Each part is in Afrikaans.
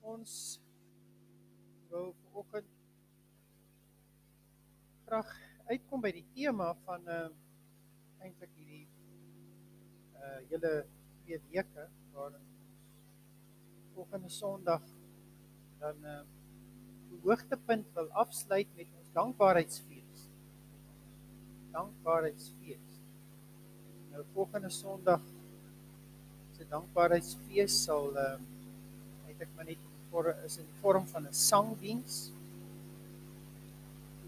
Ons wil vanoggend graag uitkom by die tema van uh eintlik hierdie uh hele twee weke waarin ons volgende Sondag dan uh die hoogtepunt wil afsluit met ons dankbaarheidsfees. Dankbaarheidsfees. Nou volgende Sondag se dankbaarheidsfees sal uh eintlik maar net voor is in vorm van 'n sangdiens.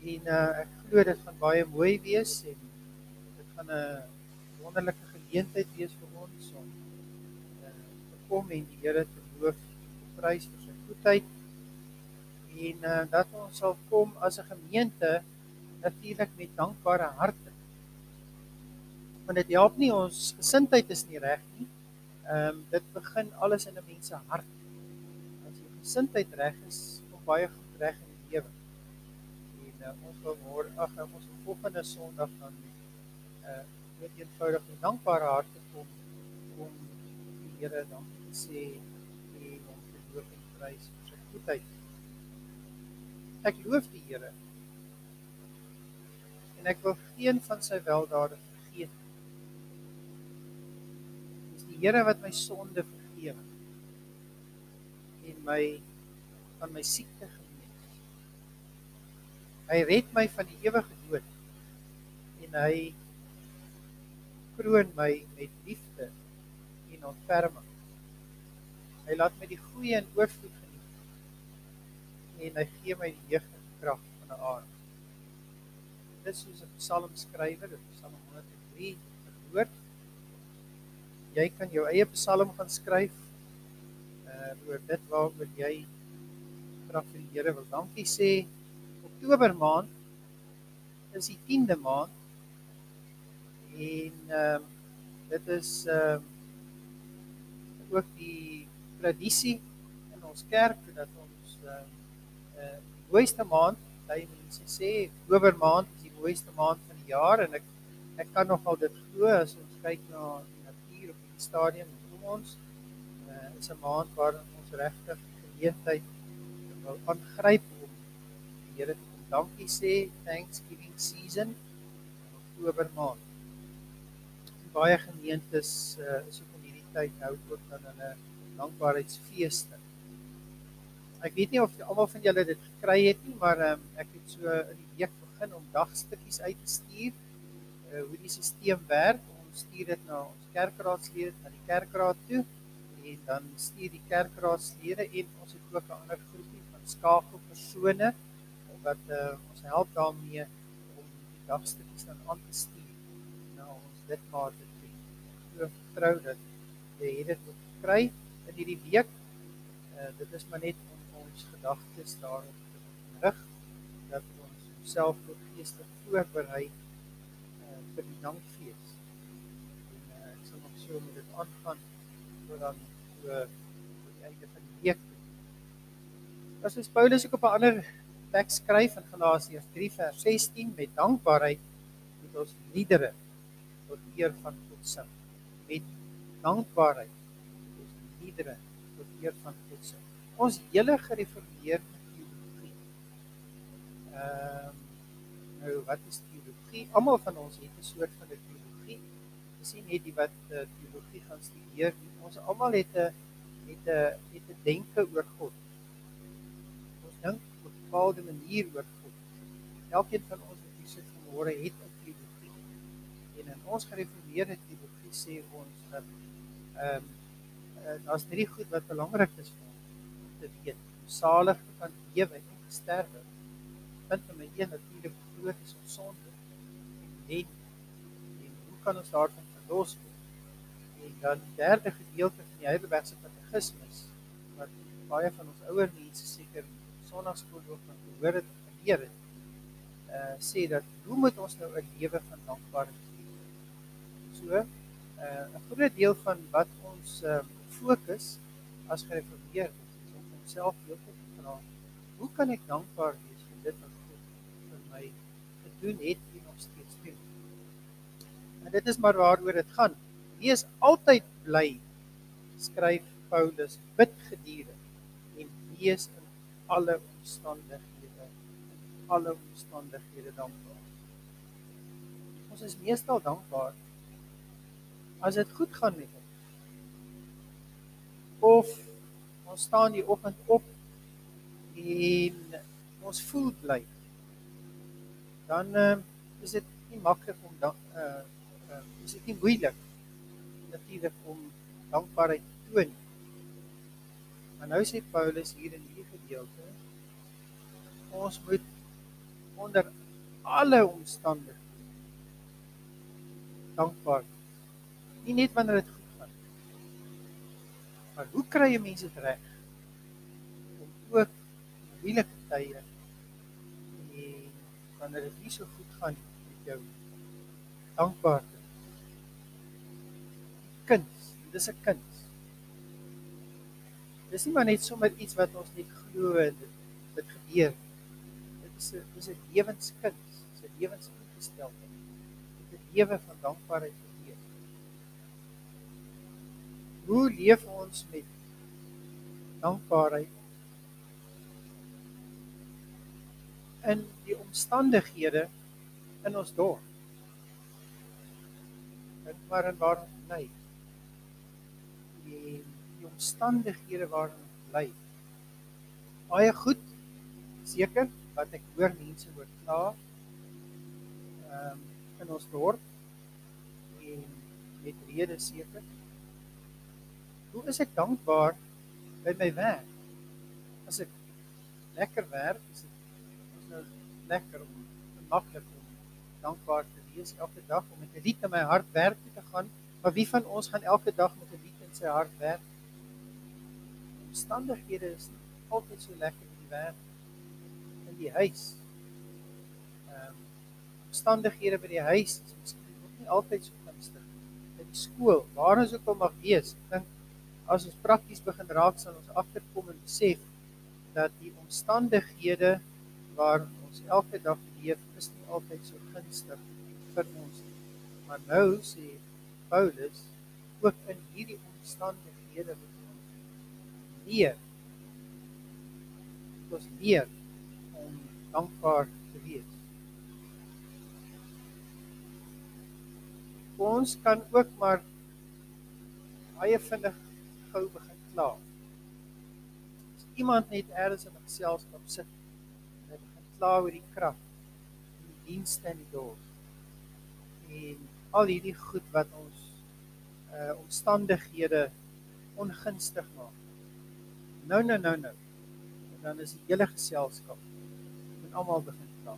En uh, ek glo dit gaan baie mooi wees en dit gaan 'n wonderlike geleentheid wees vir ons om uh, te kom en die Here te loof en te prys vir sy goedheid. En uh, dat ons sal kom as 'n gemeente natuurlik met dankbare harte. Want dit help nie ons gesindheid is nie reg nie. Ehm um, dit begin alles in 'n mens se hart gesindheid reg is om baie goed reg in die lewe. En uh, ons wil môre ag nou ons volgende Sondag dan uh net eenvoudig met dankbare harte kom om die Here dankie te sê en om te loof en prys vir sy goedheid. Ek loof die Here. En ek wil geen van sy weldade vergeet. Dis die Here wat my sonde vergewe en my van my siekte genees. Hy red my van die ewige dood en hy kroon my met liefde en ontferming. Hy laat my die goeie en oorvloed geniet en hy gee my die jeugdige krag van 'n aard. Dit is soos 'n psalm skrywer, dit is Psalm 103 verwoord. Jy kan jou eie psalm gaan skryf uh oor dit waaroor jy graag vir die Here wil dankie sê. Oktober maand is die 10de maand. En ehm uh, dit is ehm uh, ook die tradisie in ons kerk dat ons ehm uh, uh, die mooiste maand, baie mense sê Oktober maand is die mooiste maand van die jaar en ek ek kan nogal dit glo as ons kyk na die natuur op die stadium om ons is 'n maand waarin ons regtig geleentheid wil aangryp om die Here te dankie sê Thanksgiving season Oktober maand. Baie gemeentes uh, is ook in hierdie tyd nou ook dan hulle dankbaarheidsfeeste. Ek weet nie of almal van julle dit gekry het nie, maar um, ek het so in die week begin om dagstukkies uit te stuur uh, hoe die stelsel werk. Ons stuur dit na ons kerkraadslede na die kerkraad toe en dan stuur die kerkraadslede en ons het ook 'n ander groepie van skakelpersone wat uh, ons help daarmee om die dagstukkies dan aan te stuur na ons lidmate toe. Ek vertrou dat jy dit ook kry in hierdie week. Uh, dit is maar net om ons gedagtes daarop te rig dat ons onsself tot geestig voorberei uh, vir die dankfees. En uh, ek sal nog so met dit aangaan dan so op die einde van die week. As ons Paulus ook op 'n ander teks skryf in Galasiërs 3 vers 16 met dankbaarheid moet ons liedere tot eer van God sing. Met dankbaarheid moet ons liedere tot eer van God sing. Ons hele gereformeerde teologie. Ehm um, nou wat is teologie? Almal van ons het 'n soort van 'n. Dis nie net die wat uh, teologie gaan studeer nie ons almal het 'n het 'n het 'n denke oor God. Ons dink op 'n bepaalde manier oor God. Elkeen van ons wat hier sit vanmôre het 'n teologie. En in ons gereformeerde teologie sê ons dat ehm um, uh, daar's drie goed wat belangrik is vir ons te weet. Om salig te kan lewe en te sterwe. Punt nommer 1 natuurlik groot is ons sonde. En, en hoe kan ons daarvan verlos word? En dan die derde gedeelte van die Heidelbergse Katekismes wat baie van ons ouer mense seker sonnaarskool ook van gehoor het en geleer het. Uh sê dat hoe moet ons nou 'n lewe van dankbaarheid leef? So, uh 'n groot deel van wat ons uh fokus as gereformeerdes is om onsself heeltyd te vra, hoe kan ek dankbaar wees vir dit wat God vir my gedoen het en nog steeds doen? En dit is maar waaroor dit gaan wees altyd bly skryf Paulus bid gedurende en wees in alle omstandighede. In alle omstandighede dankbaar. Ons is meestal dankbaar as dit goed gaan met ons. Of ons staan die oggend op en ons voel bly. Dan uh, is dit nie maklik om dan uh, uh is dit nie moeilik natuurlik om dankbaarheid te toon. Maar nou sê Paulus hier in hierdie gedeelte ons moet onder alle omstandighede dankbaar. Nie net wanneer dit goed gaan. Maar hoe kry jy mense reg om ook moeilike tye en wanneer dit nie so goed gaan met jou dankbaar kind. Dis 'n kind. Dis nie maar net sommer iets wat ons net glo en dit, dit gebeur. Dit is 'n dis 'n lewenskind. 'n lewensingesteldheid. Dit 'n lewe van dankbaarheid vir Heer. Hoe leef ons met dankbaarheid in die omstandighede in ons dorp? En maar en waar bly. Die, die omstandighede waarin ons bly. Baie goed seker wat ek hoor mense oor kla. Ehm um, in ons dorp en met rede seker. Hoe is ek dankbaar by my werk? As ek lekker werk, is dit nou lekker om maklik om dankbaar te wees elke dag om met 'n lied in my hart werk te gaan. Maar wie van ons gaan elke dag met 'n lied in sy hart werk? Omstandighede is altyd so lekker in die werk in die huis. Ehm um, omstandighede by die huis is miskien ook nie altyd so gunstig. By die skool, waar ons ook al mag wees, ek dink as ons prakties begin raak sal ons agterkom en besef dat die omstandighede waar ons elke dag leef is nie altyd so gunstig vir ons nie. Maar nou sê Paulus ook in hierdie omstandighede moet ons leer. Ons leer om dankbaar te wees. Ons kan ook maar baie vinnig gou begin kla. As iemand net eers in 'n geselskap sit en hy begin kla oor die krag en die dienste in die dorp en al hierdie goed wat ons uh omstandighede ongunstig maak. Nou nou nou nou. En dan is die hele geselskap met almal begin kla.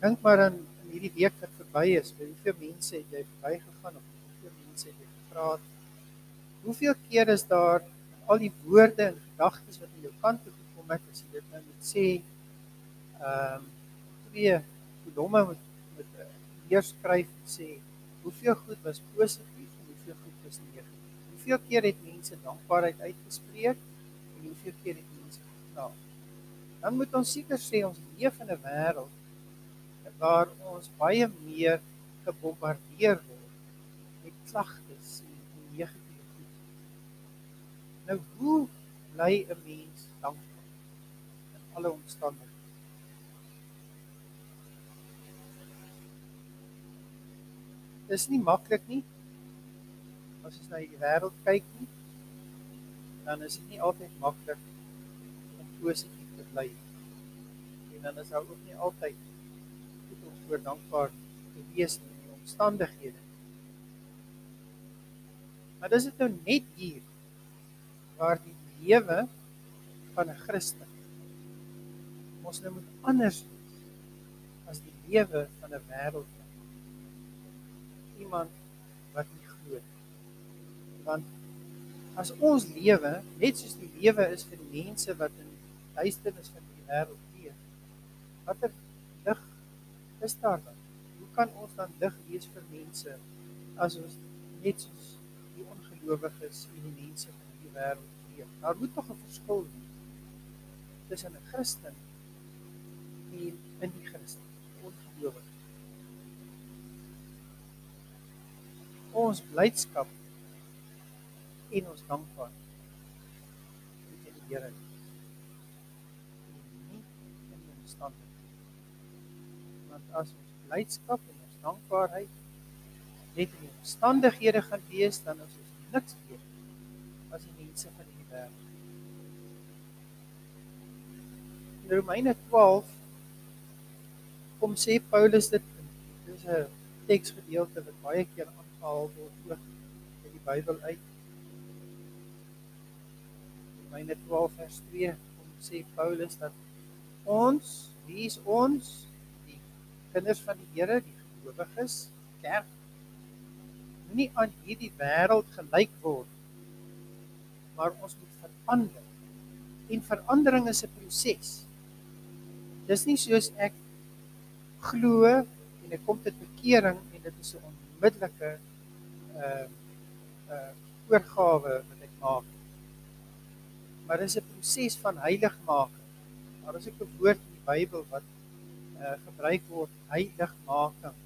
Dink maar aan hierdie week wat verby is, hoeveel mense het jy verbygegaan of hoeveel mense het jy gepraat? Hoeveel keer is daar al die woorde en gedagtes wat aan jou kant toe gekom het as jy dit nou moet sê? Ehm um, twee kolomme met weer skryf en sê hoeveel goed was positief en hoeveel goed was negatief. Hoeveel keer het mense dankbaarheid uitgespreek en hoeveel keer het mense gekla? Dan moet ons seker sê ons leef in 'n wêreld waar ons baie meer gebombardeer word met klagtes en negatiewe goed. Nou hoe bly 'n mens dankbaar in alle omstandighede? Dis nie maklik nie. As jy na die wêreld kyk nie, dan is dit nie altyd maklik om positief te bly. En dan is daar ook nie altyd voor dankbaar te wees in die omstandighede. Maar dis dit nou net hier waar die lewe van 'n Christen ons nou moet anders wees as die lewe van 'n wêreld iemand wat nie glo nie. Want as ons lewe net soos die lewe is vir die mense wat in duisternis van die wêreld leef, watter lig is daar dan? Hoe kan ons dan lig wees vir mense as ons net soos die ongelowiges en die mense van die wêreld leef? Daar moet tog 'n verskil wees tussen 'n Christen en 'n nie-Christen, ongelowige. Ons blydskap en ons dankbaarheid Here wees. En nie in die omstandighede. Want as ons blydskap en ons dankbaarheid net in die omstandighede gaan wees, dan is ons niks beter as die mense van hierdie wêreld. In Romeine 12 kom sê Paulus dit dis 'n teksgedeelte wat baie keer aangehaal word ook uit die Bybel uit. Romeine 12 vers 2 kom sê Paulus dat ons, wie is ons, die kinders van die Here, die gelowiges, kerk nie aan hierdie wêreld gelyk word maar ons moet verander. En verandering is 'n proses. Dis nie soos ek glo en ek kom tot bekering en dit is 'n onmiddellike uh uh oorgawe wat ek maak. Maar dis 'n proses van heiligmaking. Daar is 'n woord in die Bybel wat uh gebruik word heiligmaking.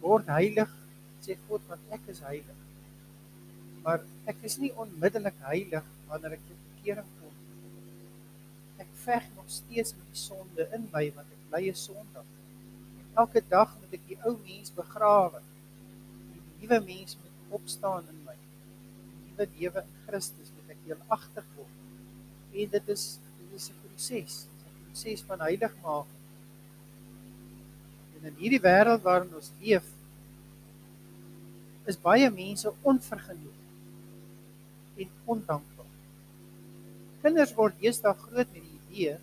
Word heilig sê God want ek is heilig. Maar ek is nie onmiddellik heilig wanneer ek tot bekering kom. Ek veg nog steeds met die sonde in my want ek bly 'n sondaar. Elke dag moet ek die ou mens begrawe. Nuwe mens moet opstaan in my. Die nuwe lewe in Christus moet ek deelagtig word. En dit is dit is 'n proses, 'n proses van heiligmaking. En in hierdie wêreld waarin ons leef, is baie mense onvergenoeg en ondankbaar. Kinders word deesdae groot met die idee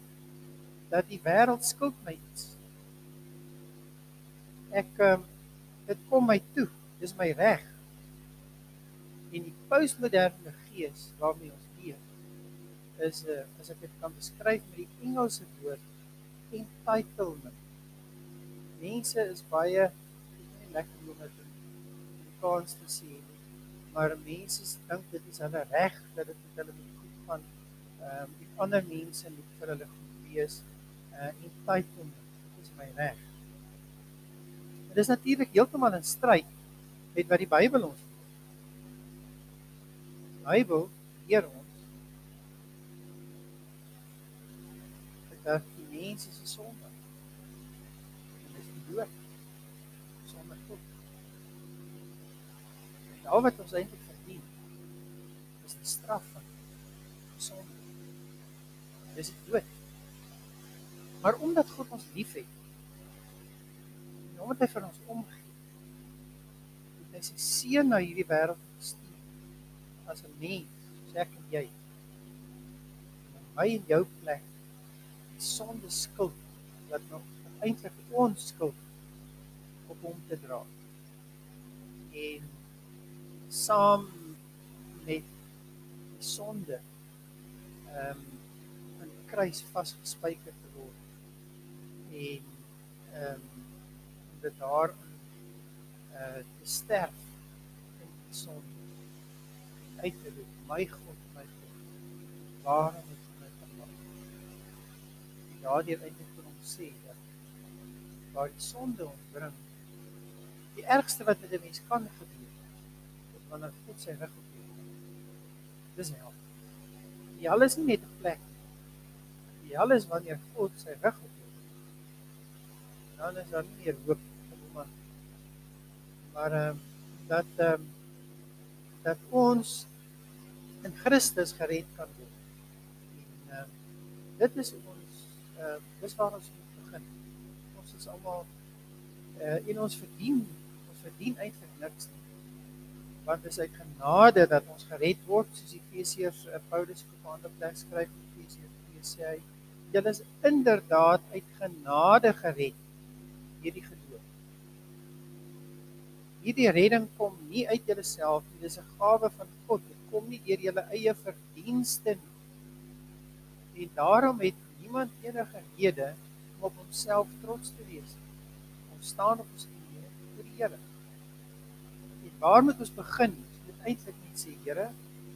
dat die wêreld skuld my iets. Ek um, dit kom my toe. Dis my reg. En die postmoderne gees waarmee ons leef is 'n eh, as ek dit kan beskryf met die Engelse woord entitlement. Mense is baie lekker om dit in Afrikaans te sê. Maar mense dink dit is hulle reg dat dit met hulle moet goed gaan. Ehm um, die ander mense moet vir hulle goed wees uh entitlement. Dit is my reg. Dit is natuurlik heeltemal in stryd met wat die Bybel ons leer. Die Bybel leer ons dat die mens is sondaar. Dit is die dood. Sonder God. En al wat ons eintlik verdien is die straf van sonde. Dis die dood. Maar omdat God ons liefhet, omdat hy vir ons omgee, hy sy seun na hierdie wêreld gestuur as 'n mens, soos ek en jy. En my en jou plek die sonde skuld wat nog eintlik ons skuld op hom te dra. En saam met die sonde ehm um, in die kruis vasgespijker te word en ehm um, dit daar uh, te sterf in die sonde. Uit te roep, my God, my God. Waarom het U my verlaat? En daardeur eintlik vir hom sê dat waar die sonde ons bring, die ergste wat met 'n mens kan gebeur, is wanneer God sy rug op jou draai. Dis hel. Die hel is nie net 'n plek nie. Die hel is wanneer God sy rug op dan is daar nie meer hoop. Maar ehm um, dat ehm um, dat ons in Christus gered kan word. En ehm um, dit is ons ehm uh, dis waar ons moet begin. Ons is almal eh uh, in ons verdien ons verdien eintlik niks nie. Want dit is uit genade dat ons gered word, soos Efesiërs uh, Paulus op 'n ander plek skryf Efesiërs 2 sê hy, julle is inderdaad uit genade gered hierdie geloof. Hierdie redding kom nie uit jouself nie, dis 'n gawe van God. Dit kom nie deur jou eie verdienste nie. En daarom het niemand enige rede om op homself trots te wees nie. Ons staan op ons knieë voor die Here. En waar moet ons begin? Moet eintlik net sê, Here,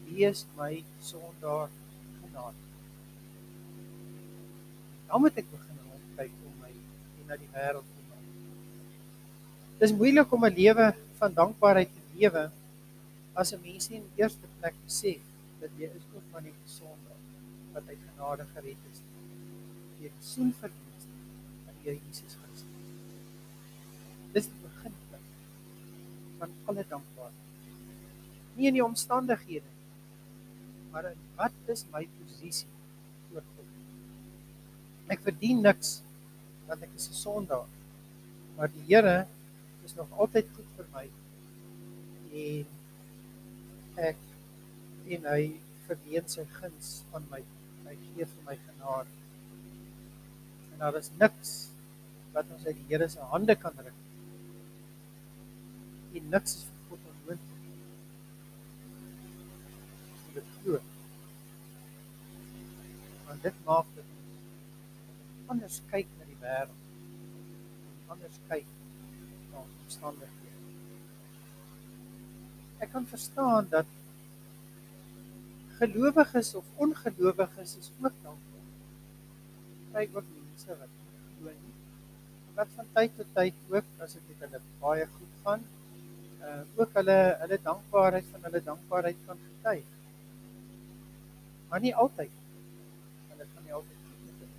wees my sondaar genade. Dan moet ek begin rondkyk om my en na die wêreld Dis moeilik om 'n lewe van dankbaarheid te lewe as 'n mens nie in die eerste plek besef dat jy is ook maar net sondaar wat uit genade gered is deur die soenverdienste van die Here Jesus Christus. Dis die beginpunt van alle dankbaarheid. Nie in die omstandighede maar in wat is my posisie voor God? Ek verdien niks want ek is 'n sondaar. Maar die Here is nog altyd goed vir my. En ek en hy verdien sy guns aan my. Hy gee vir my genade. En daar is niks wat ons uit die Here se hande kan ruk. En niks is vir God onmoontlik. Dit glo. Want dit maak dit anders kyk na die wêreld. Anders kyk na omstandighede. Ek kan verstaan dat gelowiges of ongelowiges is ook dankbaar. Kyk ook mense wat glo nie. Wat van tyd tot tyd ook as dit met hulle baie goed gaan, uh ook hulle hulle dankbaarheid van hulle dankbaarheid kan getuig. Maar nie altyd. Dit gaan nie altyd goed hulle.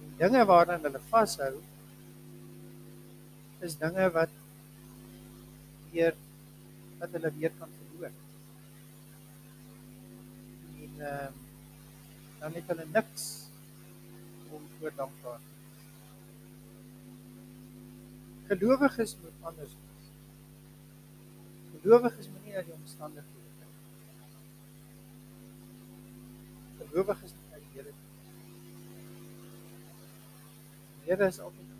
Die dinge waaraan hulle vashou is dinge wat weer wat hulle weer kan verloor. En ehm uh, dan het hulle niks om voor dankbaar te wees. Gelowiges moet anders wees. Gelowiges moet nie na die omstandighede kyk. Gelowiges moet na die Here kyk. Die Here is altyd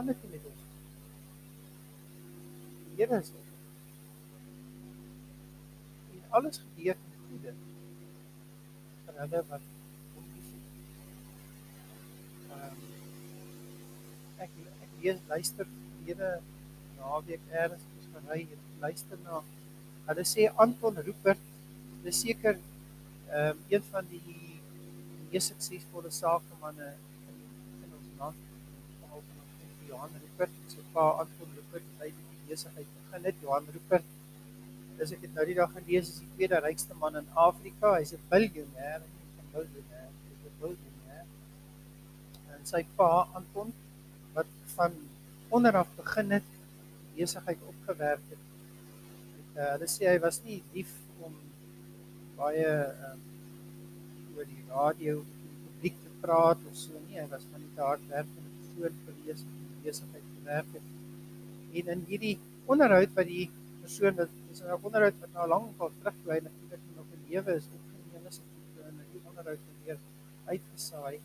gaan dit met ons? Die Here is dit. En alles gebeur ten goeie vir hulle wat hom liefhet. Ehm ek ek lees luister hierde naweek eers is gery en luister na hulle sê Anton Rupert dis seker ehm um, een van die mees suksesvolle sakemanne in, in ons land Johan Rupert, sy pa Anton Rupert, het die besigheid begin het. Johan Rupert, dis ek het nou die dag gelees, is die tweede rykste man in Afrika. Hy's 'n nie 'n hy's 'n biljoenêr. En sy pa Anton wat van onderaf begin het besigheid opgewerk het. het uh, hulle sê hy was nie lief om baie um, oor die radio publiek te praat of so nie. Hy was van die hardwerkende persoon gewees besigheid gewerk het. En in hierdie onderhoud wat die persoon wat is 'n onderhoud wat nou lank al terug toe hy natuurlik nog in lewe is opgeneem is en in die onderhoud weer uitgesaai.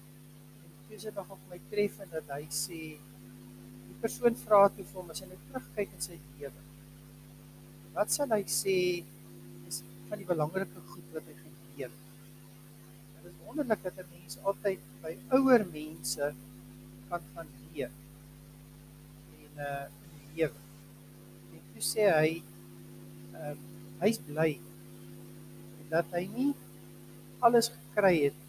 En toe sit nog op my tref en dat hy sê die persoon vra toe vir hom as hy nou terugkyk in sy lewe. Wat sal hy sê is van die belangrike goed wat hy geleer het? Dit is wonderlik dat 'n mens altyd by ouer mense kan gaan leer uh lewe. En toe sê hy ehm uh, hy's bly dat hy nie alles gekry het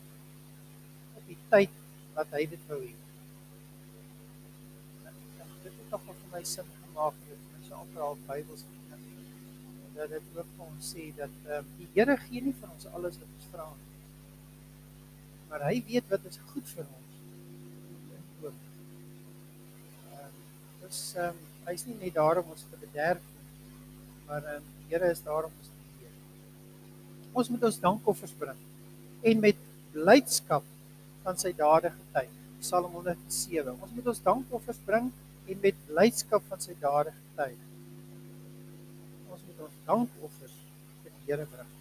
op die tyd wat hy dit wou hê. Dit het tog vir my sin gemaak dat mense amper al Bybels dat dit ook vir ons sê dat ehm um, die Here gee nie vir ons alles wat ons vra nie. Maar hy weet wat is goed vir ons. Is ehm um, hy's nie net daar om ons te bederf nie, maar um, die Here is daar om ons te leer. Ons moet ons dankoffers bring en met blydskap van sy dade getuig. Psalm 107. Ons moet ons dankoffers bring en met blydskap van sy dade getuig. Ons moet ons dankoffers vir die Here bring.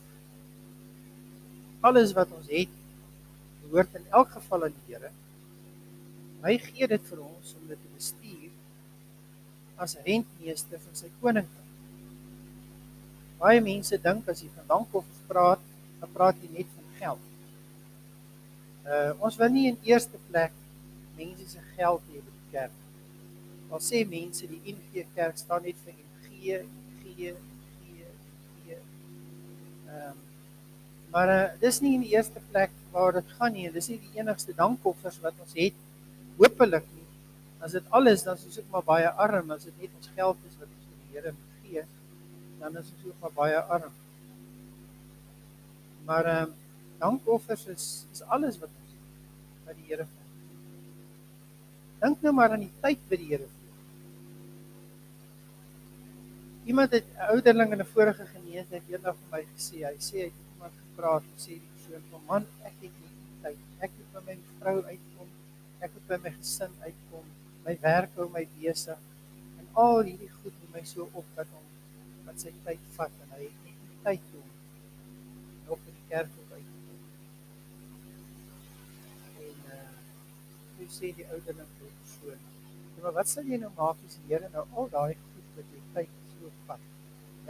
Alles wat ons het, behoort in elk geval aan die Here. Hy gee dit vir ons om dit te bestuur as rentmeester van sy koninkryk. Baie mense dink as jy van dankoffers praat, dan praat jy net van geld. Uh ons wil nie in eerste plek mense se geld hê by die kerk. Al sê mense die NG Kerk staan net vir NG, G, G, G. Ehm um, maar uh, dis nie in die eerste plek waar dit gaan nie. Dis nie die enigste dankoffers wat ons het. Hoopelik nie As dit alles dan is ook maar baie arm as dit net ons geld is wat ons vir die Here gee, dan is ons ook maar baie arm. Maar ehm um, dankoffers is is alles wat ons by die Here vind. Dink nou maar aan die tyd by die Here. Iemand het 'n ouderling in 'n vorige gemeenskap eendag vir my gesê, hy sê hy het iemand gepraat, sê die persoon van man, ek het nie tyd. Ek moet by my vrou uitkom. Ek moet by my gesin uitkom. My werk hou my besig. En al hierdie goed moet my so op dat hom wat sy tyd vat en hy het nie tyd om nog in die kerk te wees. En uh hoe sê die ouderling vir die persoon? Ja, maar wat sal jy nou maak as die Here nou al daai goed wat jy tyd so vat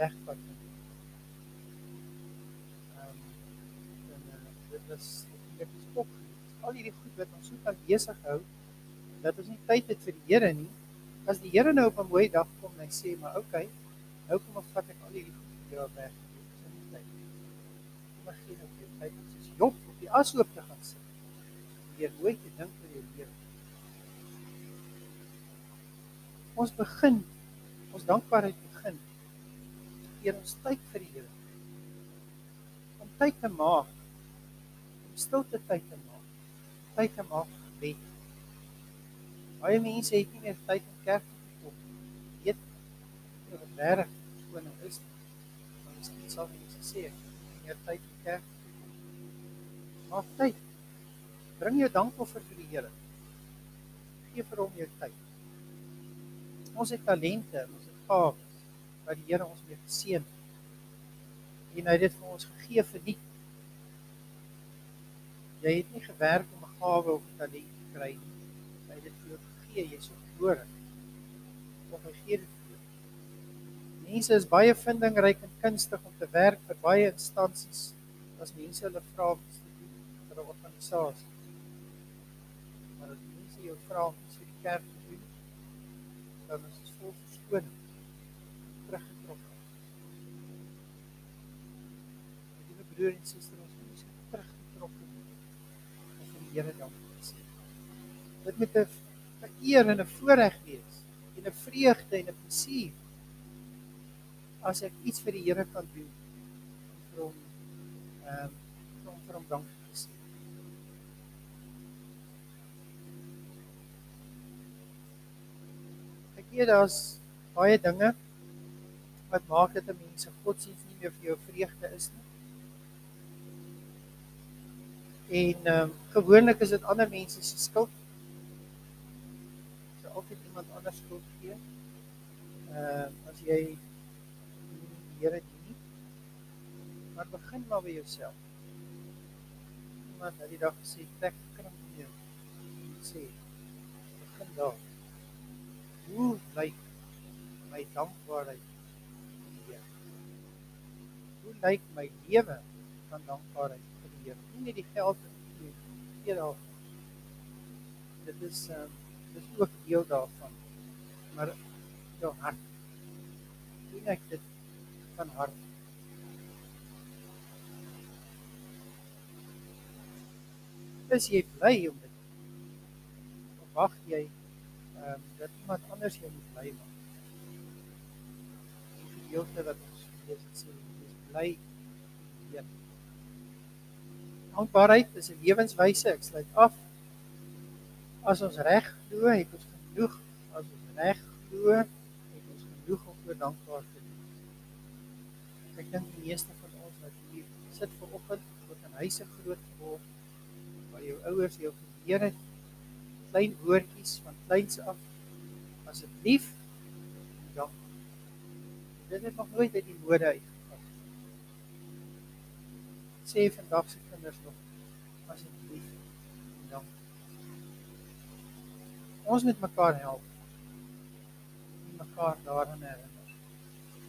wegvat? Ehm um, en uh, dit is dit is ook al hierdie goed wat ons so kan besig hou dat ons nie tyd het vir die Here nie. As die Here nou op 'n mooi dag kom en hy sê maar okay, nou kom ek vat ek al hierdie goed vir jou weg. Kom ek gee nou vir tyd soos Job op die asoop te gaan sit. Weer nooit te dink oor jou lewe. Ons begin ons dankbaarheid begin deur ons tyd vir die Here. Om tyd te maak stilte tyd te maak. Tyd te maak gebed. Baie mense het nie meer tyd om kerk toe te kom. Weet jy wat reg skoon? Dan is dit sal mense sê ek het meer tyd om kerk toe te kom. Maak tyd. Bring jou dankoffer vir die Here. Gee vir hom jou tyd. Ons het talente, ons het gawes wat die Here ons mee geseën het. En hy het dit vir ons gegee vir die Jy het nie gewerk om 'n gawe of talent te kry nie. Hy dit vir jou gegee, jy's gebore. Of hy gee dit vir jou. Mense is baie vindingryk en kunstig om te werk vir baie instansies as mense hulle vra om te doen vir 'n organisasie. Maar as mense jou vra om iets vir die kerk te doen, dan is dit vol verskoning. Teruggetrek. Die broer en suster Here dankie sê. Dit moet 'n eer en 'n voorreg wees en 'n vreugde en 'n plesier as ek iets vir die Here kan doen vir hom ehm um, om vir hom dankie te sê. Ek weet daar's baie dinge wat maak dat 'n mens se godsdienst nie meer vir jou vreugde is nie. En ehm um, gewoonlik is dit ander mense se skuld. Anders skuld gee. Uh, as jy die Here dien. Maar begin maar by jouself. Iemand het die dag gesê trek kring jou. Sê begin daar. Hoe lyk my dankbaarheid vir die Here? Hoe lyk my lewe van dankbaarheid? Here. Nie net die geld nie, eerder dit is um, dis ook deel daarvan. Maar jou hart. Doen ek dit van hart? Is jy bly om dit? Of wag jy ehm um, dat iemand anders jou moet bly maak? Die gedeelte wat ons lees sê, jy is bly hier. Dankbaarheid is 'n lewenswyse. Ek sluit af. As ons reg glo, het ons genoeg. As ons reg glo, het ons genoeg om voor dankbaar te wees. Ek dink die meeste van ons wat hier sit ver oggend, wat in huise groot geword, waar jou ouers jou geleer het klein woordjies van kleins af asseblief dank. Dit het nog nooit uit die mode uitgekom. Sê vandag se kinders nog asseblief dank. Ons moet mekaar help. Mekaar daaraan herinner.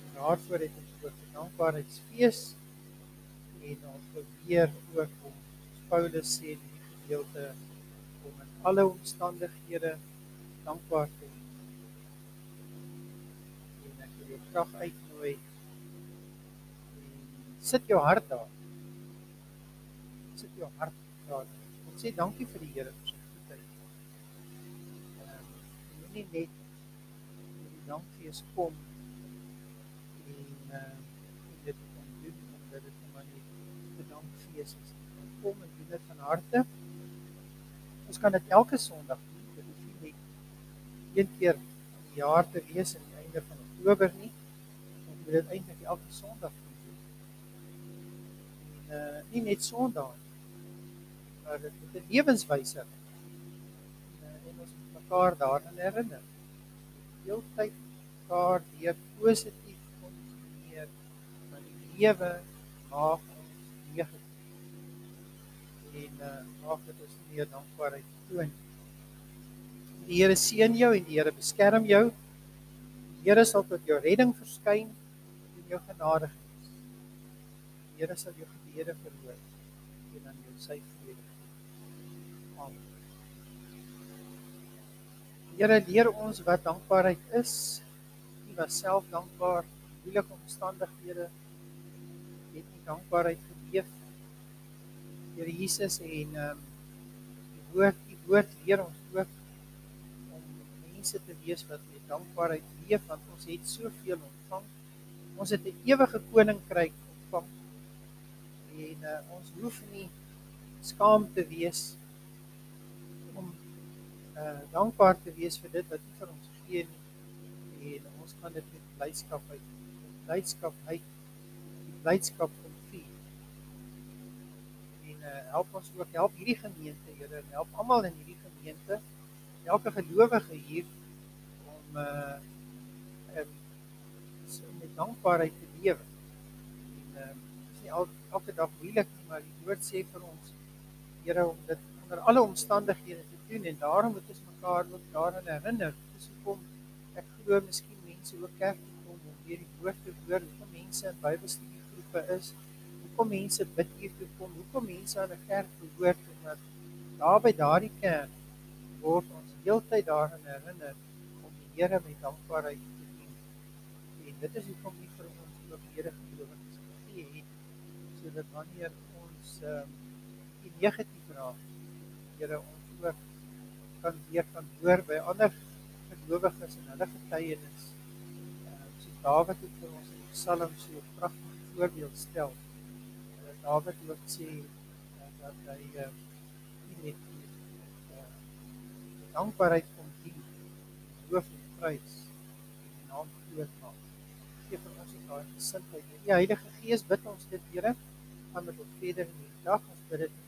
En daarvoor het ons ook 'n dankbaarheidsfees en ons probeer ook om Paulus sê in die gedeelte om in alle omstandighede dankbaar te wees. En ek wil jou graag uitnooi sit jou hart daar sit jou hart daar. Ons sê dankie vir die Here vir sy goedheid. Ehm nie net die dankfees kom en uh, dit kom doen omdat dit maar net 'n dankfees is. Kom en doen dit van harte. Ons kan dit elke Sondag doen. Dit hoef nie een keer in die jaar te wees aan die einde van Oktober nie. Ons moet dit eintlik elke Sondag doen. En uh, nie net Sondag maar dit moet 'n lewenswyse en ons moet mekaar daaraan herinner. Heeltyd mekaar weer positief konfronteer van die lewe maak ons negatief. En uh maak dit ons meer dankbaarheid toon. Die Here seën jou en die Here beskerm jou. Die Here sal tot jou redding verskyn en jou genadig. Die Here sal jou gebede verhoor en dan jou sy vrede Here leer ons wat dankbaarheid is. U was self dankbaar in moeilike omstandighede. Het nie dankbaarheid geleef. Here Jesus en ehm um, die woord, die woord leer ons ook om mense te wees wat met dankbaarheid leef want ons het soveel ontvang. Ons het 'n ewige koninkryk ontvang. En uh, ons hoef nie skaam te wees uh dankbaar te wees vir dit wat U vir ons gee nie. en ons kan dit met blydskap uit blydskap uit die blydskap kom vier. En uh help ons ook help hierdie gemeente Here help almal in hierdie gemeente elke gelowige hier om uh um, so met dankbaarheid te lewe. En uh is nie al, elke dag moeilik nie, maar die woord sê vir ons Here om dit onder alle omstandighede te doen en daarom moet ons mekaar ook daaraan herinner. Dis hoekom ek glo miskien mense ook kerk toe kom om weer die woord te hoor, hoekom mense in Bybelstudiegroepe is, hoekom mense bid hier toe kom, hoekom mense aan 'n kerk behoort omdat daar by daardie kerk word ons heeltyd daaraan herinner om die Here met dankbaarheid te dien. En dit is hoekom U vir ons ook Here gelowiges gegee het sodat wanneer ons um, die negatief raak, Here ons ook kan weer kan hoor by ander gelowiges en hulle getuienis. Uh, so Dawid het vir ons in Psalm so 'n pragtige voorbeeld stel. Uh, Dawid ook sê uh, dat hy uh, net uh, dankbaarheid kom dien, loof en prys en die naam groot maak. Gee vir ons daai gesindheid. Ja, Heilige Gees bid ons dit, Here, gaan met ons verder in die dag. Ons bid dit